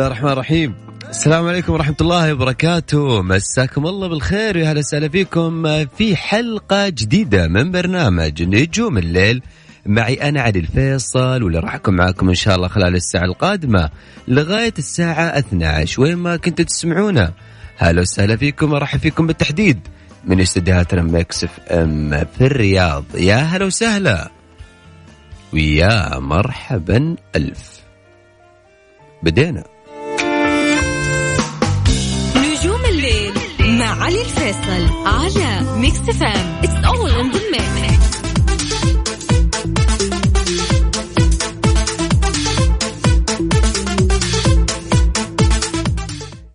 الله الرحمن الرحيم. السلام عليكم ورحمة الله وبركاته. مساكم الله بالخير ويا هلا وسهلا فيكم في حلقة جديدة من برنامج نجوم الليل. معي أنا علي الفيصل واللي راح أكون معاكم إن شاء الله خلال الساعة القادمة لغاية الساعة 12 وين ما كنتوا تسمعونا. هلا وسهلا فيكم ورحب فيكم بالتحديد من استديوهاتنا Mix FM في الرياض. يا هلا وسهلا. ويا مرحبا ألف. بدينا. مع علي الفيصل على Mix FM it's all in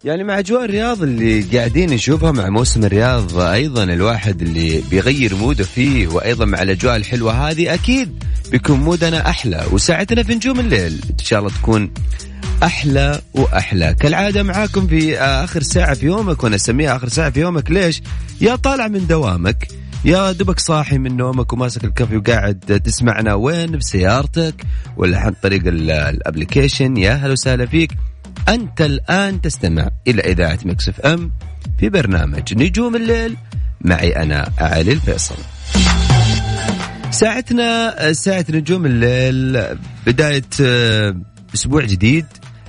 يعني مع أجواء الرياض اللي قاعدين نشوفها مع موسم الرياض أيضا الواحد اللي بيغير mood ه فيه وأيضا مع الأجواء الحلوة هذه أكيد بيكون mood نا أحلى. وساعتنا في نجوم الليل إن شاء الله تكون أحلى وأحلى. كالعادة معاكم في آخر ساعة في يومك وأنا أسميها آخر ساعة في يومك. ليش؟ يا طالع من دوامك يا دبك صاحي من نومك وماسك ال coffee وقاعد تسمعنا وين؟ بسيارتك ولا عن طريق ال application يا هلا وسهلا فيك. أنت الآن تستمع إلى إذاعة Mix FM في برنامج نجوم الليل. معي أنا علي الفيصل. ساعتنا ساعة نجوم الليل بداية أسبوع جديد.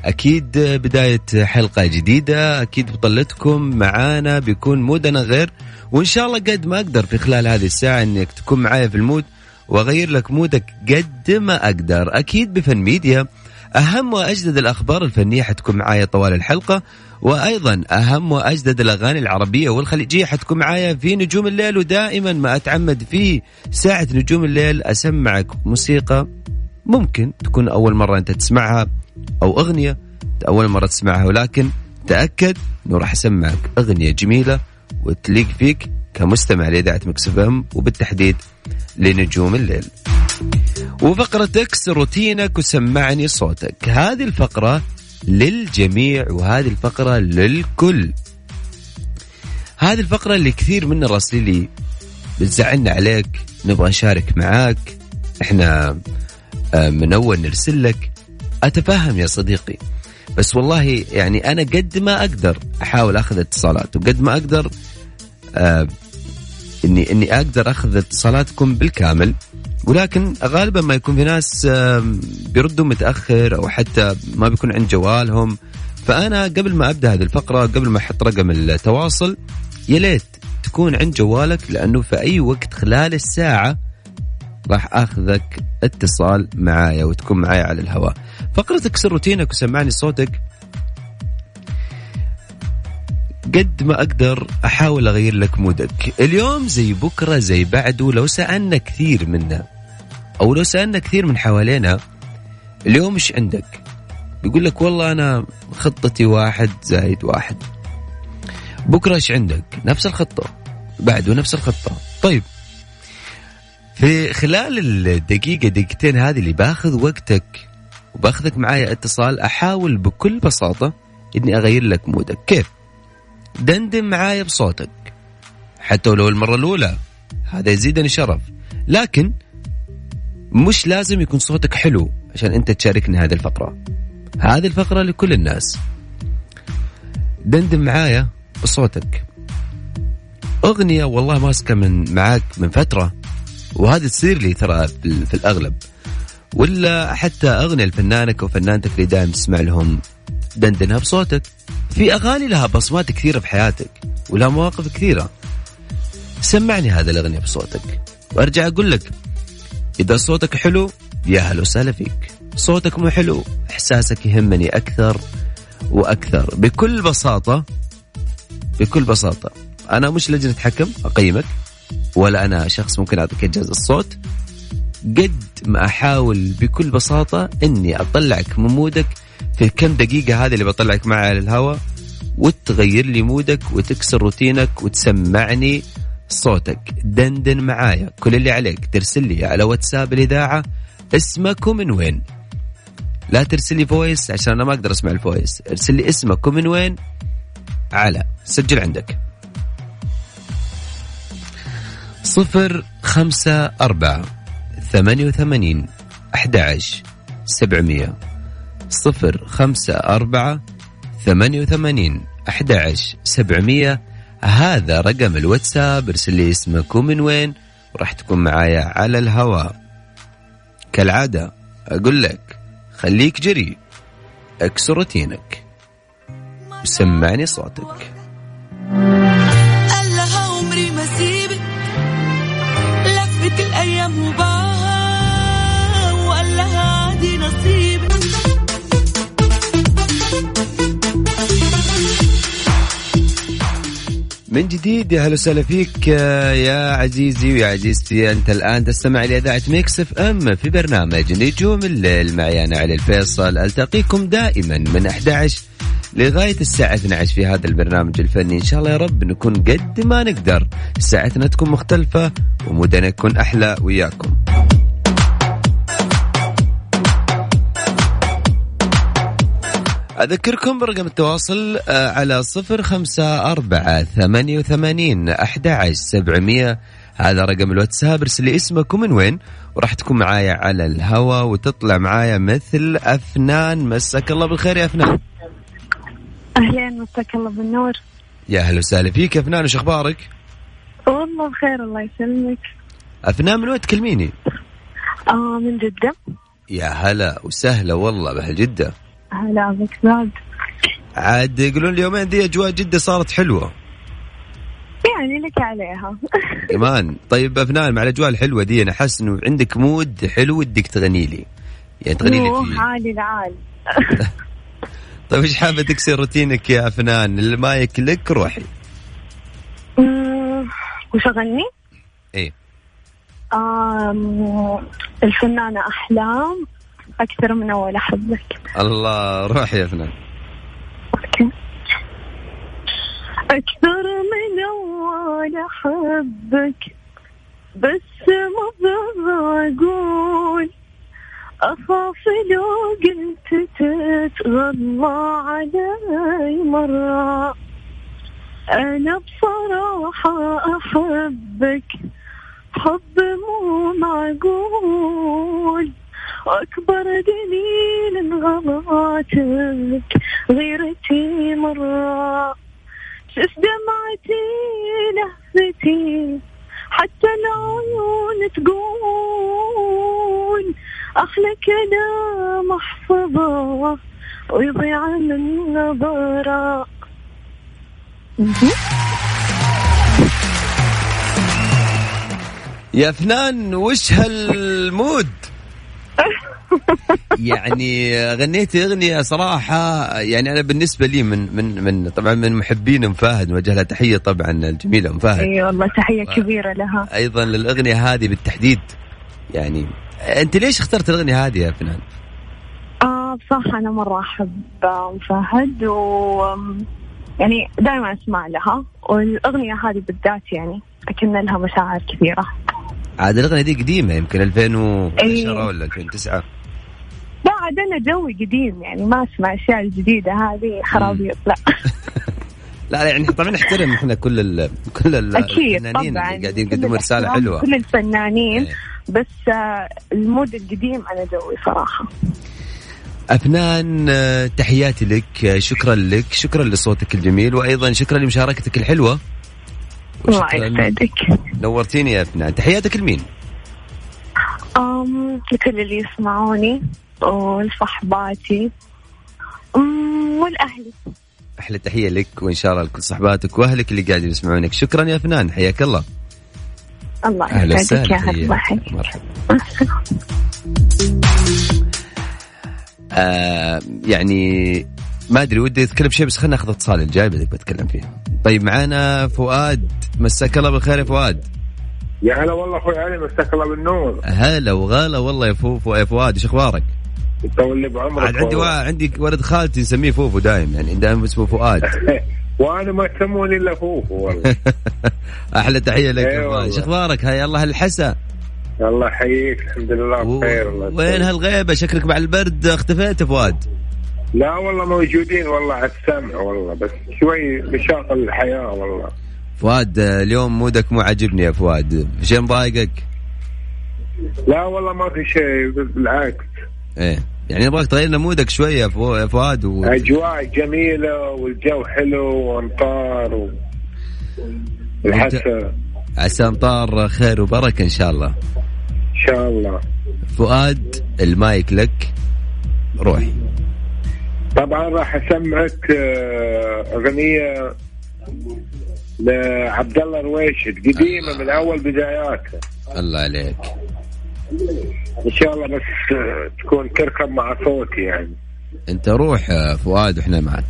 أكيد بداية حلقة جديدة أكيد بطلتكم معانا بيكون mood نا غير وإن شاء الله قد ما أقدر في خلال هذه الساعة أنك تكون معايا في ال mood وأغير لك mood ك قد ما أقدر. أكيد بفن ميديا أهم وأجدد الأخبار الفنية حتكون معايا طوال الحلقة وأيضا أهم وأجدد الأغاني العربية والخليجية حتكون معايا في نجوم الليل ودائما ما أتعمد في ساعة نجوم الليل أسمعك موسيقى ممكن تكون أول مرة أنت تسمعها أو أغنية أول مرة تسمعها ولكن تأكد أنه راح أسمعك أغنية جميلة وتليق فيك كمستمع لإذاعة Mix FM وبالتحديد لنجوم الليل. وفقرة اكسر روتينك وسمعني صوتك. هذه الفقرة للجميع وهذه الفقرة للكل. هذه الفقرة اللي كثير منا راسلين لي بتزعلنا عليك نبغى نشارك معاك. إحنا من اول نرسل لك أتفهم يا صديقي. بس والله يعني أنا قد ما أقدر أحاول أخذ اتصالات وقد ما أقدر آه إني إني أقدر أخذ اتصالاتكم بالكامل. ولكن غالبا ما يكون في ناس بيردوا متأخر أو حتى ما بيكون عند جوالهم. فأنا قبل ما أبدأ هذه الفقرة قبل ما أحط رقم التواصل يا ليت تكون عند جوالك لأنه في أي وقت خلال الساعة راح أخذك اتصال معايا وتكون معايا على الهواء. فقرة اكسر روتينك وسمعني صوتك. قد ما أقدر أحاول أغير لك mood ك. اليوم زي بكرة زي بعده لو سألنا كثير منا أو لو سألنا كثير من حوالينا اليوم إيش عندك؟ يقول لك والله أنا خطتي واحد زائد واحد. بكرة إيش عندك؟ نفس الخطة بعده نفس الخطة. طيب في خلال الدقيقة دقيقتين هذه اللي باخذ وقتك وباخذك معايا اتصال أحاول بكل بساطة إني أغير لك مودك. كيف؟ دندن معايا بصوتك. حتى ولو المرة الأولى هذا يزيدني شرف. لكن مش لازم يكون صوتك حلو عشان أنت تشاركني هذه الفقرة. هذه الفقرة لكل الناس. دندن معايا بصوتك. أغنية والله ماسكة من معاك من فترة. وهذه تصير لي ترى في, الأغلب. ولا حتى أغنية لفنانك وفنانتك اللي دائما تسمع لهم دندنها بصوتك. في أغاني لها بصمات كثيرة في حياتك ولها مواقف كثيرة. سمعني هذا الأغنية بصوتك وأرجع أقول لك إذا صوتك حلو يا هلا وسهلا فيك. صوتك مو حلو إحساسك يهمني أكثر وأكثر. بكل بساطة بكل بساطة أنا مش لجنة حكم أقيمك. ولا أنا شخص ممكن أعطيك انجاز الصوت. قد ما أحاول بكل بساطة إني أطلعك من مودك في الكم دقيقة هذه اللي بطلعك معها على الهواء وتغير لي mood ك وتكسر روتينك وتسمعني صوتك. دندن معايا. كل اللي عليك. ترسل لي على واتساب الإذاعة اسمك ومن وين. لا ترسل لي voice عشان أنا ما أقدر أسمع ال voice ارسل لي اسمك ومن وين. على سجل عندك. صفر خمسة أربعة ثمانية وثمانين أحد سبعمية. صفر خمسة أربعة ثمانية وثمانين أحد سبعمية. هذا رقم الواتساب ارسل لي اسمك ومن وين وراح تكون معايا على الهواء. كالعادة أقول لك خليك جري أكسر روتينك وسمعني صوتك. من جديد يا هلا وسهلا فيك يا عزيزي ويا عزيزتي أنت الآن تستمع لاذاعه Mix FM في برنامج نجوم الليل معي أنا علي الفيصل ألتقيكم دائما من 11 لغاية الساعة 12 في هذا البرنامج الفني. إن شاء الله يا رب نكون قد ما نقدر ساعتنا تكون مختلفة و mood نا يكون أحلى وياكم. أذكركم برقم التواصل آه، على صفر خمسة أربعة ثمانية وثمانين أحد سبعمية. هذا رقم الواتساب ارسل لي اسمك ومن وين وراح تكون معايا على الهوا وتطلع معايا مثل أفنان. مساك الله بالخير يا أفنان. أهلين مساك الله بالنور. يا أهلا وسهلا فيك يا أفنان وش أخبارك؟ والله بخير الله يسلمك. أفنان من وين تكلميني؟ آه من جدة. يا هلا وسهلا والله بأهل جدة هلا بك زاد عاد يقولون اليومين دي أجواء جده صارت حلوة. يعني لك عليها. كمان طيب أفنان مع الأجواء الحلوة دي أنا حاسس إنه عندك mood حلو ودك تغني لي. يعني تغني لي فيه. عالي العال. طيب إيش حابة تكسر روتينك يا أفنان؟ المايك لك روحي وش أغني؟ إيه. الفنانة أحلام. أكثر من أول أحبك الله روح يا فنان. أكثر من أول أحبك. بس ما بقول أخاف لو قلت تتغلى علي مرة. أنا بصراحة أحبك حب مو معقول. أكبر دليل غلطاتك غيرتي مرة. شف دمعتي لهفتي حتى العيون تقول أحلى كلام أحفظه ويضيع من نظرة يا فنان وش هالمود؟ يعني غنيتي أغنية صراحة يعني أنا بالنسبة لي من من من طبعا من محبين أم فهد نوجه لها تحية طبعا الجميلة أم فهد اي والله تحية كبيرة لها أيضا للأغنية هذه بالتحديد يعني أنت ليش اخترت الأغنية هذه يا فنان؟ آه بصراحه أنا مرة أحب أم فهد و يعني دائما أسمع لها والأغنية هذه بالذات يعني أكن لها مشاعر كثيره عاد الأغنية دي قديمة يمكن 2010 أيه. ولا 2009 لا عاد أنا جوي قديم يعني ما اسمع الاشياء الجديدة هذه خرابيط لا لا يعني طبعا نحترم إحنا كل ال كل ال أكيد طبعا. اللي قاعدين يقدموا رسالة حلوة. كل الفنانين. إيه. بس المود القديم أنا جوي صراحة. أفنان آه، تحياتي لك آه، شكرا لك شكرا لصوتك الجميل وأيضا شكرا لمشاركتك الحلوة. الله يسعدك. نورتيني يا أفنان. تحياتك لمين؟ أم لكل اللي يسمعوني. ولصحباتي أم، والأهل. أحلى تحية لك وإن شاء الله لكل صحباتك وأهلك اللي قاعدين يسمعونك. شكرا يا أفنان حياك الله. الله أهلا يسعدك يا وسهلا هلا. مرحبا. آه يعني ما أدري ودي أتكلم شيء بس خلينا ناخذ اتصال الجاي بدك بتكلم فيه. طيب معانا فؤاد. مساك الله بالخير يا فؤاد. يا هلا والله أخوي علي مساك الله بالنور. هلا وغلا والله يا يا فؤاد إيش أخبارك؟ يطول لي بعمرك عاد عندي. وا... عندي ولد خالتي نسميه فوفو دايم يعني دائما اسمه فؤاد وأنا ما يسموني إلا فوفو والله أحلى تحية لك والله. إيش أخبارك؟ حي الله الحسا الله يحييك الحمد لله و... بخير الله وين. هالغيبة شكلك مع البرد اختفيت يا فؤاد لا والله موجودين والله على السمع والله بس شوي مشاغل الحياة والله فؤاد اليوم mood ك مو عاجبني يا فؤاد شيء مضايقك؟ لا والله ما في شيء بالعكس إيه. يعني نبغاك تغير لنا مودك شوية يا فؤاد و... أجواء جميلة والجو حلو وأمطار و... عسى أمطار خير وبركة إن شاء الله. إن شاء الله. فؤاد المايك لك. روح. طبعا راح أسمعك آه، أغنية لعبد الله رويشد قديمة من أول بداياته. الله عليك. إن شاء الله بس آه، تكون تركب مع صوتي يعني. انت روح يا فؤاد وإحنا معك.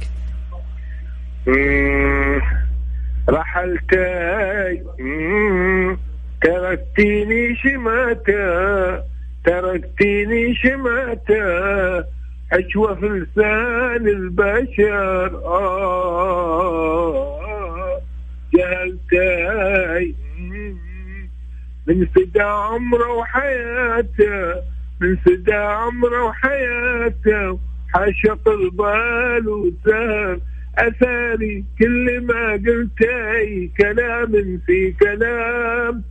مم، تركتيني شماتا تركتيني شماتا. حشوة في لسان البشر آه. جهلتي من فدا عمره وحياته من فدا عمره وحياته. حشق البال وسهر أثاري كل ما قلتي كلام في كلام.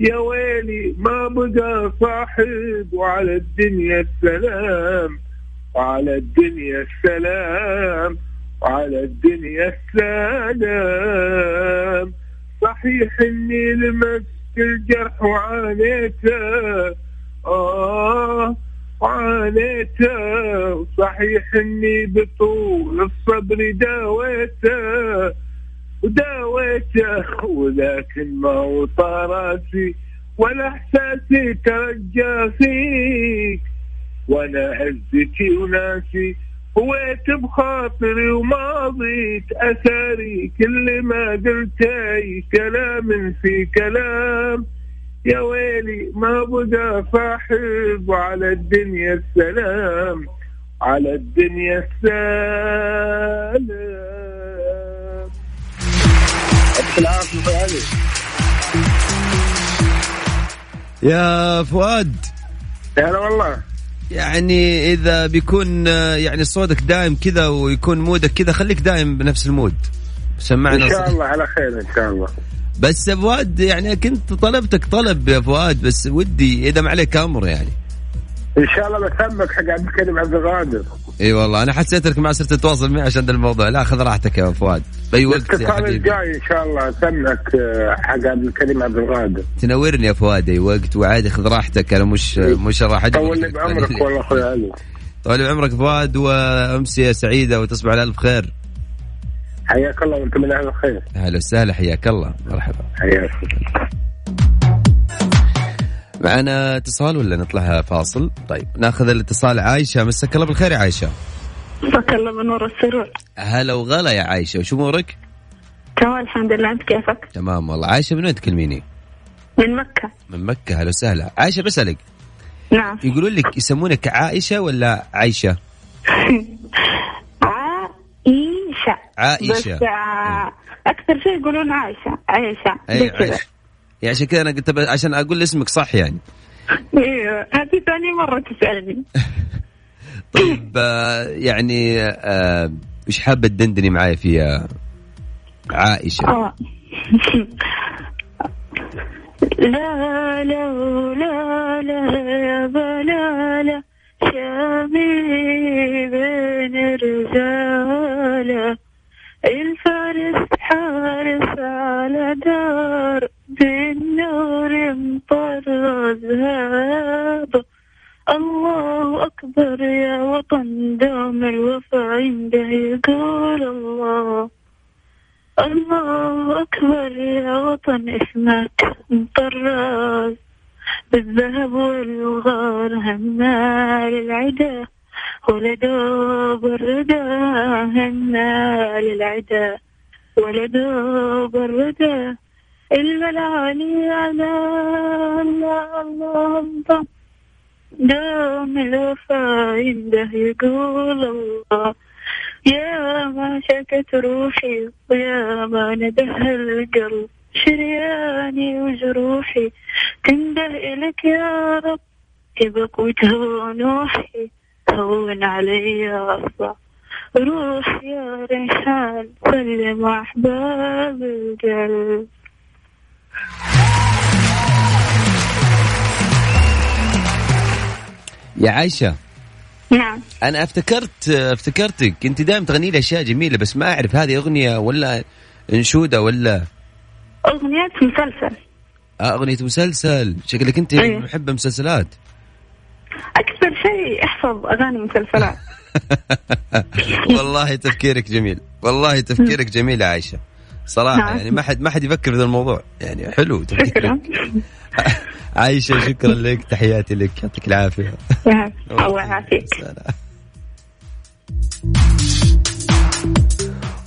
يا ويلي ما بقى صاحب وعلى الدنيا السلام. وعلى الدنيا السلام. وعلى الدنيا السلام. صحيح إني لمست الجرح وعانيته. آه وعانيته صحيح إني بطول الصبر داويته. وداويته. ولكن ما هو طراسي ولا إحساسي ترجى فيك. وأنا عزتي وناسي هويت بخاطري وماضيت أثاري. كل ما قلتي كلام في كلام. يا ويلي ما بقى صاحب وعلى الدنيا السلام. على الدنيا السلام. يا فؤاد. هلا والله. يعني إذا بيكون يعني صوتك دايم كذا ويكون mood ك كذا خليك دايم بنفس ال mood. سمعنا إن شاء. الله على خير إن شاء الله. بس يا فؤاد يعني كنت طلبتك طلب يا فؤاد بس ودي إذا ما عليك أمر يعني. إن شاء الله بسمعك حق عبد الكريم عبد القادر إي والله أنا حسيت إنك ما صرت تتواصل معي عشان الموضوع. لا خذ راحتك يا فؤاد. بأي وقت يا حبيبي. الجاي إن شاء الله. اسمعك آه، حق عبد الكريم عبد القادر تنورني يا فؤاد أي وقت. وعادي خذ راحتك. أنا مش مش راح اجبرك طول لي بعمرك. والله أخوي علي. طول بعمرك فؤاد وامسيه سعيدة وتصبح على ألف خير. حياك الله وأنت من أهل الخير. أهلا وسهلا حياك الله. مرحبا. حياك. معنا اتصال ولا نطلع فاصل؟ طيب ناخذ الاتصال. عايشة مساك الله بالخير يا عايشة. مساك الله بنور السرور. هلا وغلا يا عايشة. وش أمورك؟ تمام الحمد لله. أنت كيفك؟ تمام والله. عايشة من وين تكلميني؟ من مكة. من مكة. هلا وسهلا. عايشة بسألك. نعم. يقولون لك يسمونك عائشة ولا عايشة؟ عائشة. عائشة. بس آه، أكثر شيء يقولون عائشة. عائشة. أي زي كذا. عايشه يعني عشان كذا أنا قلت عشان أقول اسمك صح يعني. أيوه هذه ثاني مرة تسألني. طيب آه، يعني آه، وش حابة تدندني معايا فيها؟ عائشة. آه. لا لا لا لا يا لا لا. شامي بين رجاله الفارس حارس على دار. بالنور مطرز هاب الله أكبر يا وطن دوم الوفا عنده يقول الله. الله أكبر يا وطن اسمك مطرز بالذهب والغار هنا للعدا. ولدوب الردى هنا للعدا. ولدوب الردى الملالي على الله. الله دوم الوفا عنده يقول الله. يا ما شكت روحي ويا ما نده القلب. شرياني وجروحي تنده إلك يا رب. يبقى ونوحي هون علي أصلا روح يا ريحان سلم أحباب القلب. يا عايشه نعم. أنا افتكرت افتكرتك. أنت دائما تغني لي أشياء جميلة بس ما أعرف هذه أغنية ولا إنشودة ولا؟ أغنية مسلسل. آه أغنية مسلسل. شكلك أنت أيوه. محبة مسلسلات. أكثر شيء أحفظ أغاني مسلسلات. والله تفكيرك جميل. والله تفكيرك جميل يا عايشه صراحة نعم. يعني ما حد ما حد يفكر في الموضوع. يعني حلو شكرا. عايشة شكرا لك تحياتي لك يعطيك العافية. الله يعافيك.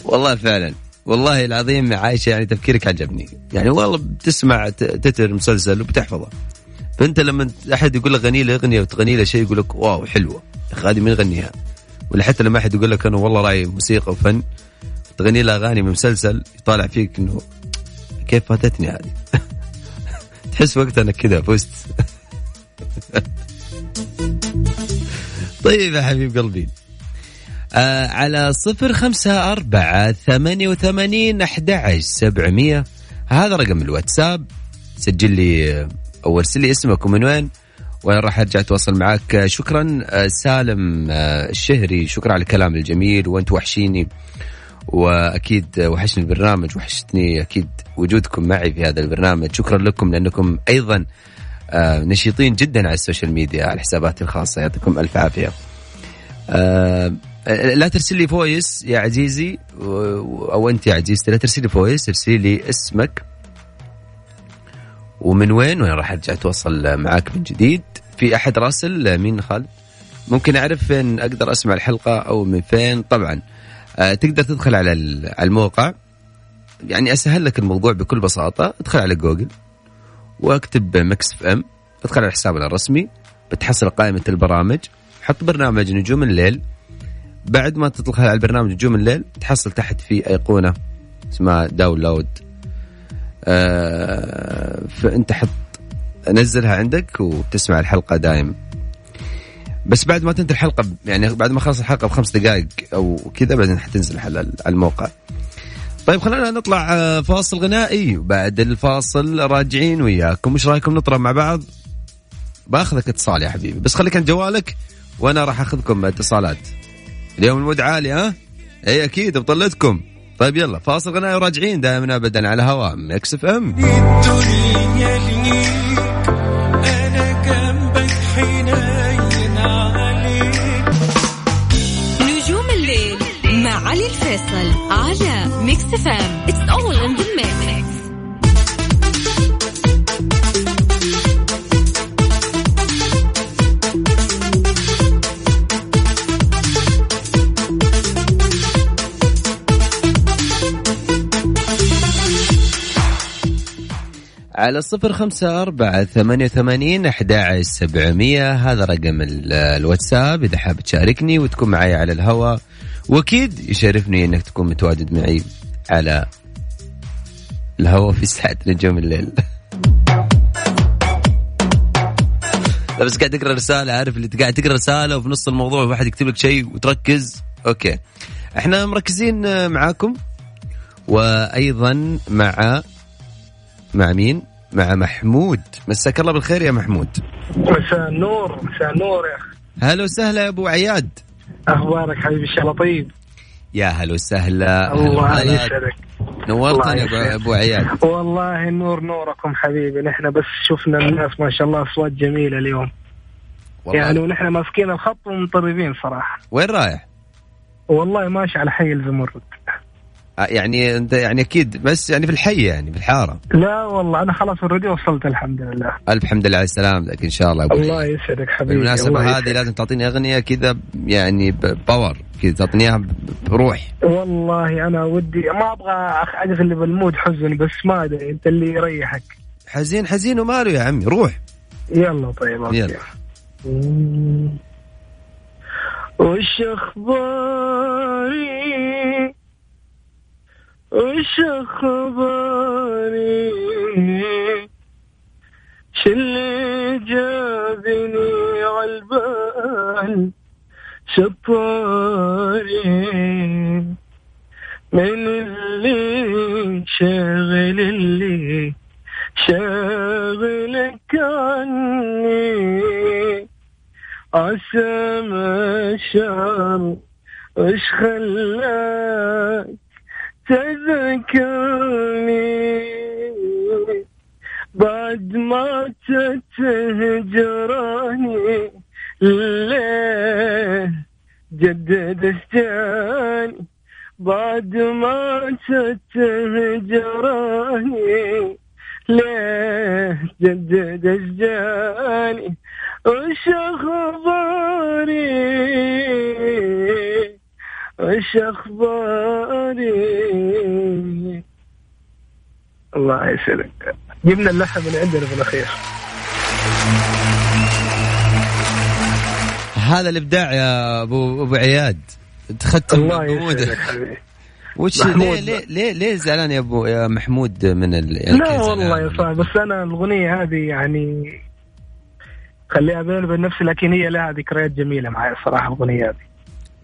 والله فعلا والله العظيم عايشة يعني تفكيرك عجبني. يعني والله بتسمع تتر مسلسل وبتحفظه. فأنت لما أحد يقول لك غني له اغنيه وتغني له شيء يقول لك واو حلوة. يا أخي هذه من يغنيها ولا حتى لما أحد يقول لك أنا والله رايي موسيقى وفن تغني له أغاني من مسلسل يطالع فيك إنه كيف فاتتني هذه؟ تحس وقتها إنك كذا فزت. طيب يا حبيب قلبي. آه على صفر خمسة أربعة ثمانية وثمانين أحد سبعمية. هذا رقم الواتساب. سجل لي آه، أو ارسل لي اسمك ومن وين. وأنا راح أرجع أتواصل معك. آه، شكرا آه، سالم آه، الشهري. شكرا على الكلام الجميل. وأنت وحشيني. وأكيد آه، وحشني البرنامج وحشتني أكيد وجودكم معي في هذا البرنامج. شكرا لكم لأنكم أيضا آه، نشيطين جدا على ال social media على حساباتي الخاصة. يعطيكم ألف عافية. آه، لا ترسل لي voice يا عزيزي أو أنت يا عزيزتي لا ترسل لي voice ارسلي لي اسمك. ومن وين؟ وأنا راح أرجع أتواصل معاك من جديد؟ في أحد راسل؟ مين خالد؟ ممكن أعرف فين أقدر أسمع الحلقة أو من فين؟ طبعا. تقدر تدخل على الموقع. يعني أسهل لك الموضوع بكل بساطة. ادخل على جوجل واكتب Mix FM. ادخل على حسابنا الرسمي. بتحصل قائمة البرامج. حط برنامج نجوم الليل. بعد ما تدخل على البرنامج نجوم الليل تحصل تحت في أيقونة اسمها download. آه فأنت حط نزلها عندك وتسمع الحلقة دايم. بس بعد ما تنتهي الحلقة يعني بعد ما خلص الحلقة بخمس دقائق أو كذا بعدين حتنزل على الموقع. طيب خلينا نطلع آه، فاصل غنائي. وبعد الفاصل راجعين وياكم. إيش رأيكم نطلع مع بعض؟ بأخذك اتصال يا حبيبي. بس خليك عند جوالك وأنا راح أخذكم اتصالات. اليوم ال mood عالي ها؟ إي أكيد بطلتكم. طيب يلا فاصل غنائي وراجعين دائما ابدا على هواء Mix FM. الفيصل على Mix FM it's all in the mix على صفر خمسة أربعة ثمانية وثمانين أحد سبعمية. هذا رقم ال- الواتساب. إذا حاب تشاركني وتكون معي على الهواء وأكيد يشرفني أنك تكون متواجد معي على الهواء في ساعة نجوم الليل. لا بس قاعد تقرأ رسالة عارف اللي قاعد تقرأ رسالة وفي نص الموضوع واحد يكتب لك شيء وتركز. أوكي. إحنا مركزين آه، معاكم. وأيضا مع مع مين؟ مع محمود. مساك الله بالخير يا محمود. مساء النور مساء النور يا أخي. هلا وسهلا يا أبو عياد. أخبارك حبيبي ان شاء الله طيب يا هلا وسهلا الله. يسعدك. نورتنا يا الله أبو-. أبو عياد والله نور نوركم حبيبي. نحن بس شفنا الناس ما شاء الله أصوات جميلة اليوم. والله. يعني ونحن ماسكين الخط ومطربين صراحة. وين رايح؟ والله ماشي على حي الزمرد. يعني انت يعني أكيد بس يعني في الحي يعني في الحارة لا والله أنا خلاص اوريدي وصلت الحمد لله ألف حمد لله على السلامتك إن شاء الله أبو الله. يسعدك حبيبي بالمناسبة هذه يسعدك. لازم تعطيني أغنية كذا يعني power كذا تعطيني اياها بروح والله أنا ودي ما أبغى اغلب ال mood حزن بس ما أدري أنت اللي يريحك حزين حزين وماله يا عمي روح يلا طيب أوكي. يلا. وش أخباري وش اخباري ش اللي جابني عالبال شطاري من اللي شاغل اللي شاغلك عني عسى ما شعر وش خلاك؟ تذكرني. بعد ما تتهجراني ليه جدد اشجاني بعد ما تتهجراني ليه جدد اشجاني وش أخباري؟ وش اخباري الله يسعدك. جبنا اللحم من عندنا في الأخير. هذا الإبداع يا ابو أبو عياد. تختم حبيبي. وش محمود. ليه ليه ليه, ليه زعلان يا ابو يا محمود من ال لا والله؟ يا صاحبي بس أنا الأغنية هذه يعني خليها بيني وبين نفسي لكن هي لها ذكريات جميلة معي الصراحه الأغنية هذه.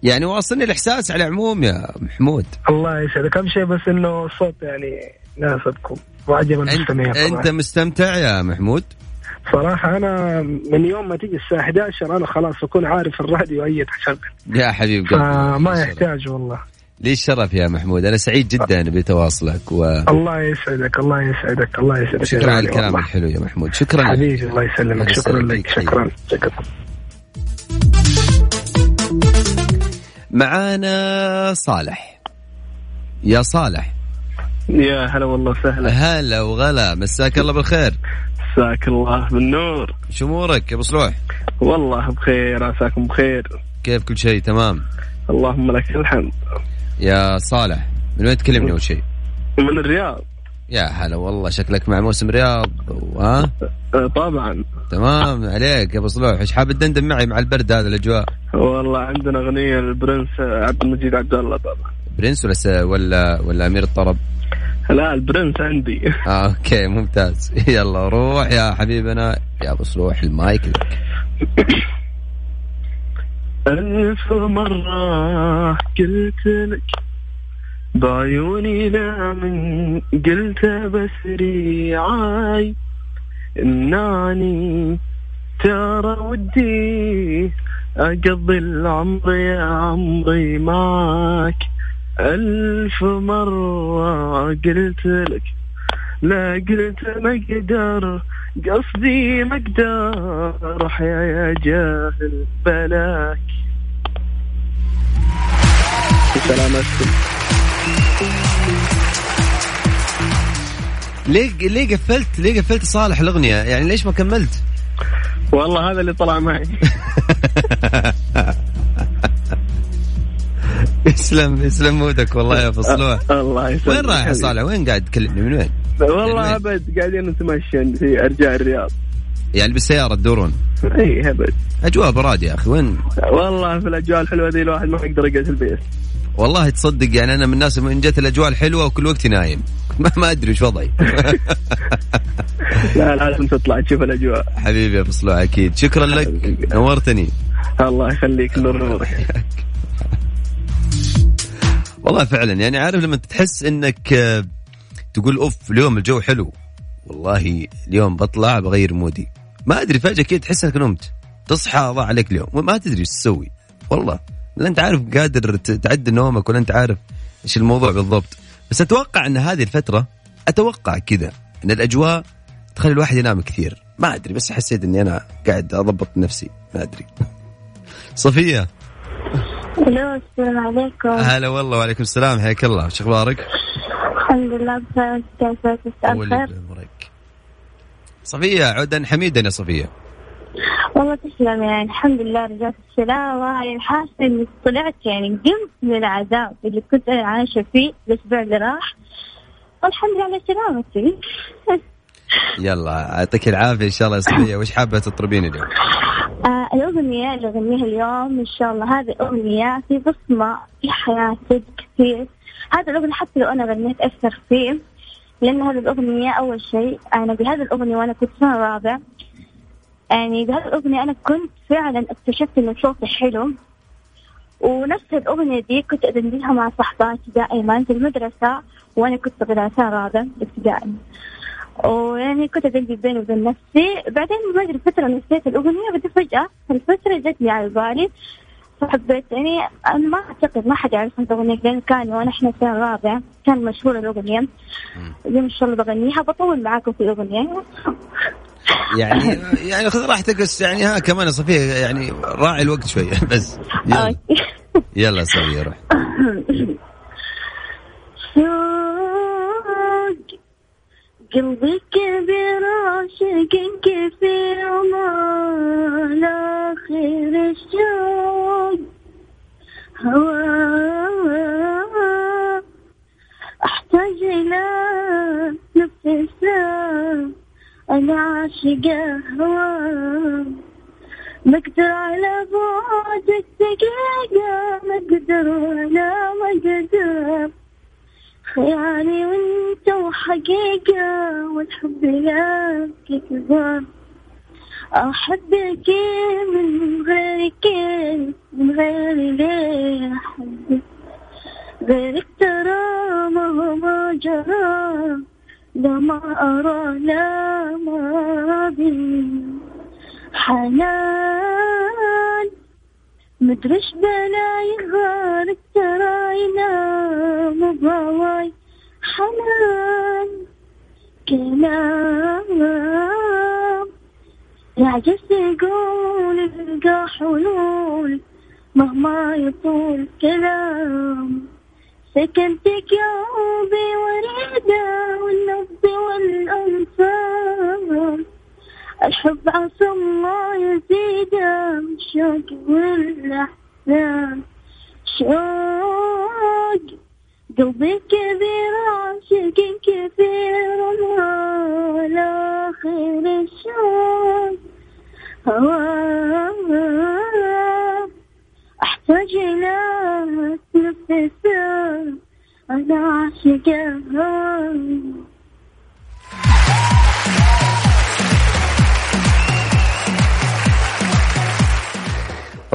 يعني واصلني الإحساس على العموم يا محمود. الله يسعدك. أهم شيء بس إنه الصوت يعني ناسبكم وعجب انت المستمعين أنت طبعاً. مستمتع يا محمود؟ صراحة أنا من يوم ما تيجي الساعة 11 أنا خلاص أكون عارف الراديو أي تشغل يا حبيب قلبي. فما. يحتاج والله. لي الشرف يا محمود. أنا سعيد جدا بتواصلك وشكرا الله يسعدك الله يسعدك الله يسعدك. يا على الكلام والله. الحلو يا محمود. شكرا لك. حبيبي الله يسلمك. شكرا لك. شكرا. شكرا. معانا صالح. يا صالح. يا هلا والله وسهلا. هلا وغلا مساك الله بالخير. مساك الله بالنور. شو أمورك يا أبو صلوح؟ والله بخير عساكم بخير. كيف كل شيء؟ تمام. اللهم لك الحمد. يا صالح من وين تكلمني أول شيء؟ من الرياض. يا هلا والله شكلك مع موسم رياض. ها؟ آه، طبعا. تمام عليك يا أبو صلوح. إيش حاب تدندن معي مع البرد هذا الأجواء؟ والله عندنا أغنية لل prince عبد المجيد عبد الله طبعا prince ولا. ولا ولا أمير الطرب؟ لا ال prince عندي. آه أوكي ممتاز. يلا روح يا حبيبنا. يا أبو صلوح المايك لك. ألف مرة قلت لك بعيوني لا من قلت بس عاي إناني ترى ودي أقضي العمر يا عمري معك. ألف مرة قلت لك لا قلت ما قصدي ما أحيا يا جاهل بلاك. سلامتكم ليه ليه قفلت؟ ليه قفلت صالح الأغنية؟ يعني ليش ما كملت؟ والله هذا اللي طلع معي. يسلم يسلم مودك والله يا ابو صلوح الله يسلمك وين رايح يا. صالح؟ وين قاعد تكلمني؟ من وين؟ والله أبد قاعدين نتمشى في أرجاء الرياض. يعني بالسيارة تدورون؟ إي أبد. أجواء براد يا أخي وين؟ والله في الأجواء الحلوة ذي الواحد ما يقدر يقعد في البيت. والله تصدق يعني أنا من الناس من جت الأجواء الحلوة وكل وقت نايم. ما, ما أدري وش وضعي. لا لازم تطلع تشوف الأجواء. حبيبي يا ابو صلوح أكيد. شكرا لك. نورتني. الله يخليك نور والله فعلا يعني عارف لما تحس إنك آه، تقول أوف اليوم الجو حلو. والله اليوم بطلع بغير مودي. ما أدري فجأة كذا تحس إنك نمت. تصحى ضاع عليك اليوم. وما تدري إيش تسوي. والله. لا أنت عارف قادر تعد نومك ولا أنت عارف إيش الموضوع بالضبط. بس أتوقع إن هذه الفترة أتوقع كذا إن الأجواء تخلي الواحد ينام كثير. ما أدري بس حسيت إني أنا قاعد أضبط نفسي. ما أدري. ألو السلام عليكم. هلا والله وعليكم السلام. حياك الله. إيش أخبارك؟ الحمد لله بخير. كيفك. صفية عودا حميدا يا صفية. والله تسلم يعني الحمد لله رجعت السلامة يعني حاسة إني طلعت يعني قمت من العذاب اللي كنت أنا عايشة فيه الأسبوع اللي راح. والحمد لله على سلامتي. يلا يعطيك العافية إن شاء الله يا صفية. وش حابة تطربين اليوم؟ الأغنية اللي أغنيها اليوم إن شاء الله هذه أغنية في بصمة في حياتي كثير هذا الأغنية حتى لو أنا غنيت أثر فيه لأن هذه الأغنية أول شيء أنا بهذه الأغنية وأنا كنت سنة رابع يعني بهذه الأغنية أنا كنت فعلا اكتشفت إن صوتي حلو. ونفس الأغنية دي كنت أغنيها مع صحباتي دائما في المدرسة وأنا كنت سنة رابع ابتدائي. ويعني كنت أدلي بيني وبين نفسي. بعدين ما أدري فترة نسيت الأغنية بعدين فجأة الفترة جتني على بالي. فحبيت يعني أنا ما أعتقد ما حد يعرف عن الأغنية لأن كان وأنا إحنا سنة رابع كان مشهورة الأغنية. اليوم إن شاء الله بغنيها بطول معاكم في الأغنية. يعني يعني خذ راحتك بس يعني ها كمان يا صفية يعني راعي الوقت شوية بس. يلا. يلا صفيه روح. قلبي كبير عاشق كثير وما آخر الشوق. هوا أحتاج إلى نفس أنا عاشقة هوا ما أقدر على بعدك دقيقة ما أقدر ولا ما أقدر خيالي وانت وحقيقة والحب لك كبار أحبك من غيرك من غير ليه أحبك؟ غيرك ترى ما هو ما جرى لا ما أرى لا ما بي حنان مدرش بلاي غارك ترى ينام بهواي حنان كلام يعجز يقول يلقى حلول مهما يطول كلام. سكنتك يا قلبي وريدة والنبض والأنفال الحب عسى الله يزيده الشوق والأحزان شوق قلبي كبير عاشق كثير وما الآخر الشوق أحتاج إلى نفس أنا عاشقة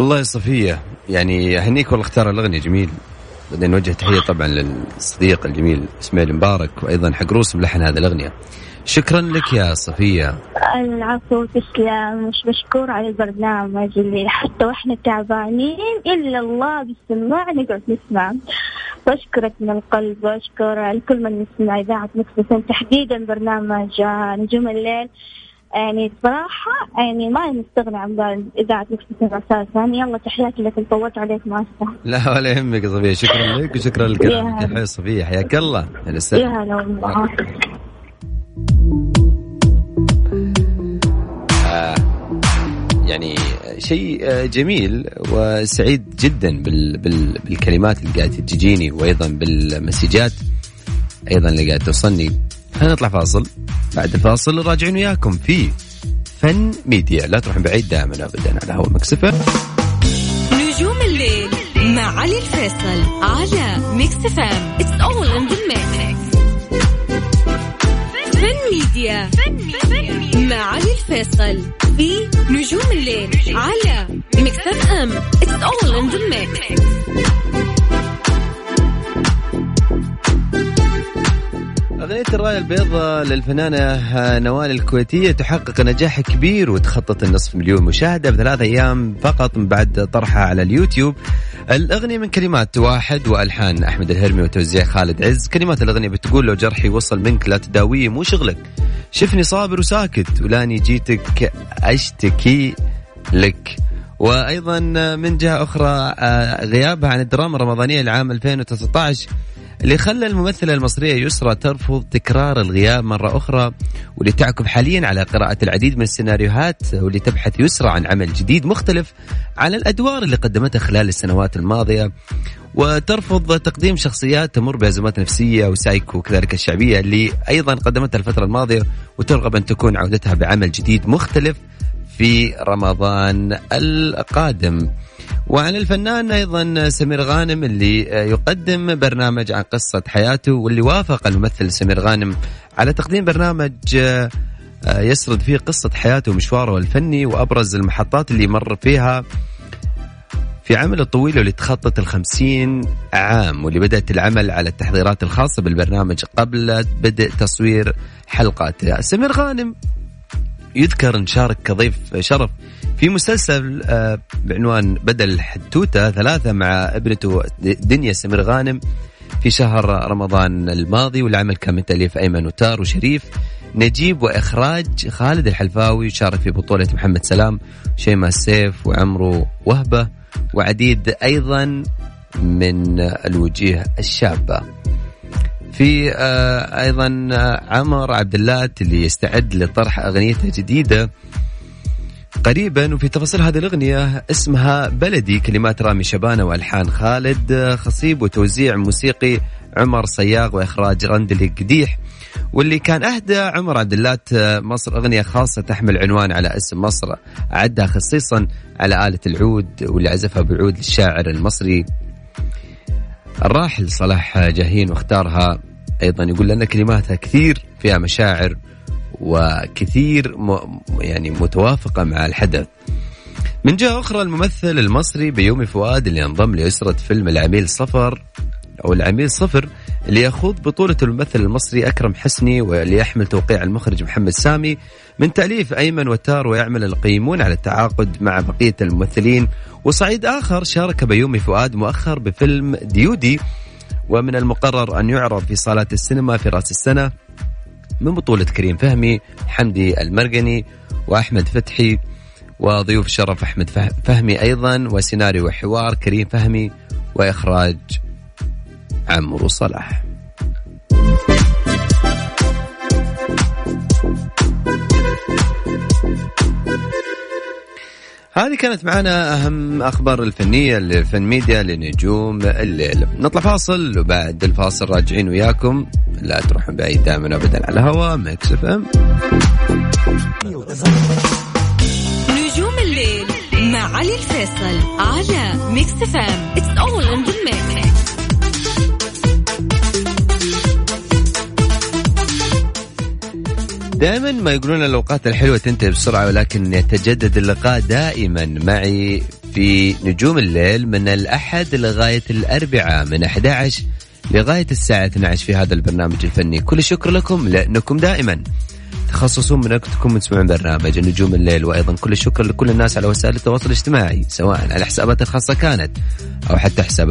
هواه الله يا صفية يعني اهنيك والله اختار الأغنية جميل. بعدين نوجه تحية طبعا للصديق الجميل إسماعيل المبارك وأيضا حق روسم لحن هذه الأغنية. شكرا لك يا صفية. العفو تسلم. مش مشكور على البرنامج اللي حتى وإحنا تعبانين إلا الله بالسماع نقعد نسمع. واشكرك من القلب واشكر كل من يسمع إذاعة مكسفين تحديدا برنامج آه، نجوم الليل. يعني بصراحة يعني ما نستغني عن إذاعة مكسفين أساسا يلا تحياتي لك. طولت عليك ما أستاهل لا ولا يهمك يا صفيه شكرا لك وشكرا لكلامك يا صفيه حياك الله. يا هلا. والله. يعني شيء آه، جميل وسعيد جدا بال بال بالكلمات اللي قاعدة تجيني وأيضا بالمسجات أيضا اللي قاعدة توصلني. خلينا نطلع فاصل. بعد الفاصل راجعين وياكم في فن ميديا. لا تروحون بعيد دائما ابدا على هوا Mix FM. نجوم الليل مع علي الفيصل على Mix FM it's all in the فن ميديا مع علي الفيصل في نجوم الليل على Mix FM. It's all in the أغنية الراية البيضاء للفنانة نوال الكويتية تحقق نجاح كبير وتخطت النصف مليون مشاهدة بثلاث أيام فقط من بعد طرحها على اليوتيوب. الأغنية من كلمات واحد وألحان أحمد الهرمي وتوزيع خالد عز. كلمات الأغنية بتقول لو جرحي وصل منك لا تداويه مو شغلك. شفني صابر وساكت ولاني جيتك أشتكي لك. وأيضا من جهة أخرى آه، غيابها عن الدراما الرمضانية لعام 2019 اللي خلى الممثلة المصرية يسرى ترفض تكرار الغياب مرة أخرى واللي تعكف حاليا على قراءة العديد من السيناريوهات واللي تبحث يسرى عن عمل جديد مختلف عن الأدوار اللي قدمتها خلال السنوات الماضية. وترفض تقديم شخصيات تمر بأزمات نفسية وسايكو وكذلك الشعبية اللي أيضا قدمتها الفترة الماضية وترغب أن تكون عودتها بعمل جديد مختلف في رمضان القادم. وعن الفنان أيضا سمير غانم اللي يقدم برنامج عن قصة حياته واللي وافق الممثل سمير غانم على تقديم برنامج يسرد فيه قصة حياته ومشواره الفني وأبرز المحطات اللي مر فيها في عمله الطويل واللي تخطت الخمسين عام واللي بدأت العمل على التحضيرات الخاصة بالبرنامج قبل بدء تصوير حلقاته. سمير غانم يذكر إن شارك كضيف شرف في مسلسل آه، بعنوان بدل الحدوتة ثلاثة مع ابنته دنيا سمير غانم في شهر رمضان الماضي والعمل كان من تأليف أيمن وتار وشريف نجيب وإخراج خالد الحلفاوي شارك في بطولة محمد سلام شيماء السيف وعمرو وهبة وعديد أيضا من الوجيه الشابة. في آه، أيضا آه، عمر عبد اللات اللي يستعد لطرح أغنيته جديدة قريبا. وفي تفاصيل هذه الأغنية اسمها بلدي كلمات رامي شبانه وألحان خالد آه، خصيب وتوزيع موسيقي عمر صياغ وإخراج رندلي قديح واللي كان أهدى عمر عبد اللات مصر أغنية خاصة تحمل عنوان على اسم مصر اعدها خصيصا على آلة العود واللي عزفها بالعود للشاعر المصري الراحل صلاح جاهين واختارها أيضا يقول لنا كلماتها كثير فيها مشاعر وكثير م يعني متوافقة مع الحدث. من جهة أخرى الممثل المصري بيومي فؤاد اللي انضم لأسرة فيلم العميل صفر أو العميل صفر اللي يخوض بطولة الممثل المصري أكرم حسني واللي يحمل توقيع المخرج محمد سامي من تأليف أيمن وتار ويعمل القيمون على التعاقد مع بقية الممثلين. وصعيد آخر شارك بيومي فؤاد مؤخر بفيلم ديودي ومن المقرر أن يعرض في صالات السينما في رأس السنة من بطولة كريم فهمي حمدي المرقني وأحمد فتحي وضيوف شرف أحمد فهمي أيضا وسيناريو وحوار كريم فهمي وإخراج عمرو صلاح. هذه كانت معنا أهم أخبار الفنية للفن ميديا لنجوم الليل. نطلع فاصل وبعد الفاصل راجعين وياكم. لا تروحون بعيد دائما أبدا على هوا Mix FM. نجوم الليل مع علي الفيصل على Mix FM. It's all in the mix دائما ما يقولون الأوقات الحلوة تنتهي بسرعة ولكن يتجدد اللقاء دائما معي في نجوم الليل من الأحد لغاية الأربعاء من 11 لغاية الساعة 12 في هذا البرنامج الفني. كل شكر لكم لأنكم دائما تخصصون من وقتكم تسمعون برنامج نجوم الليل وأيضا كل الشكر لكل الناس على وسائل التواصل الاجتماعي سواء على حسابات الخاصة كانت أو حتى حسابات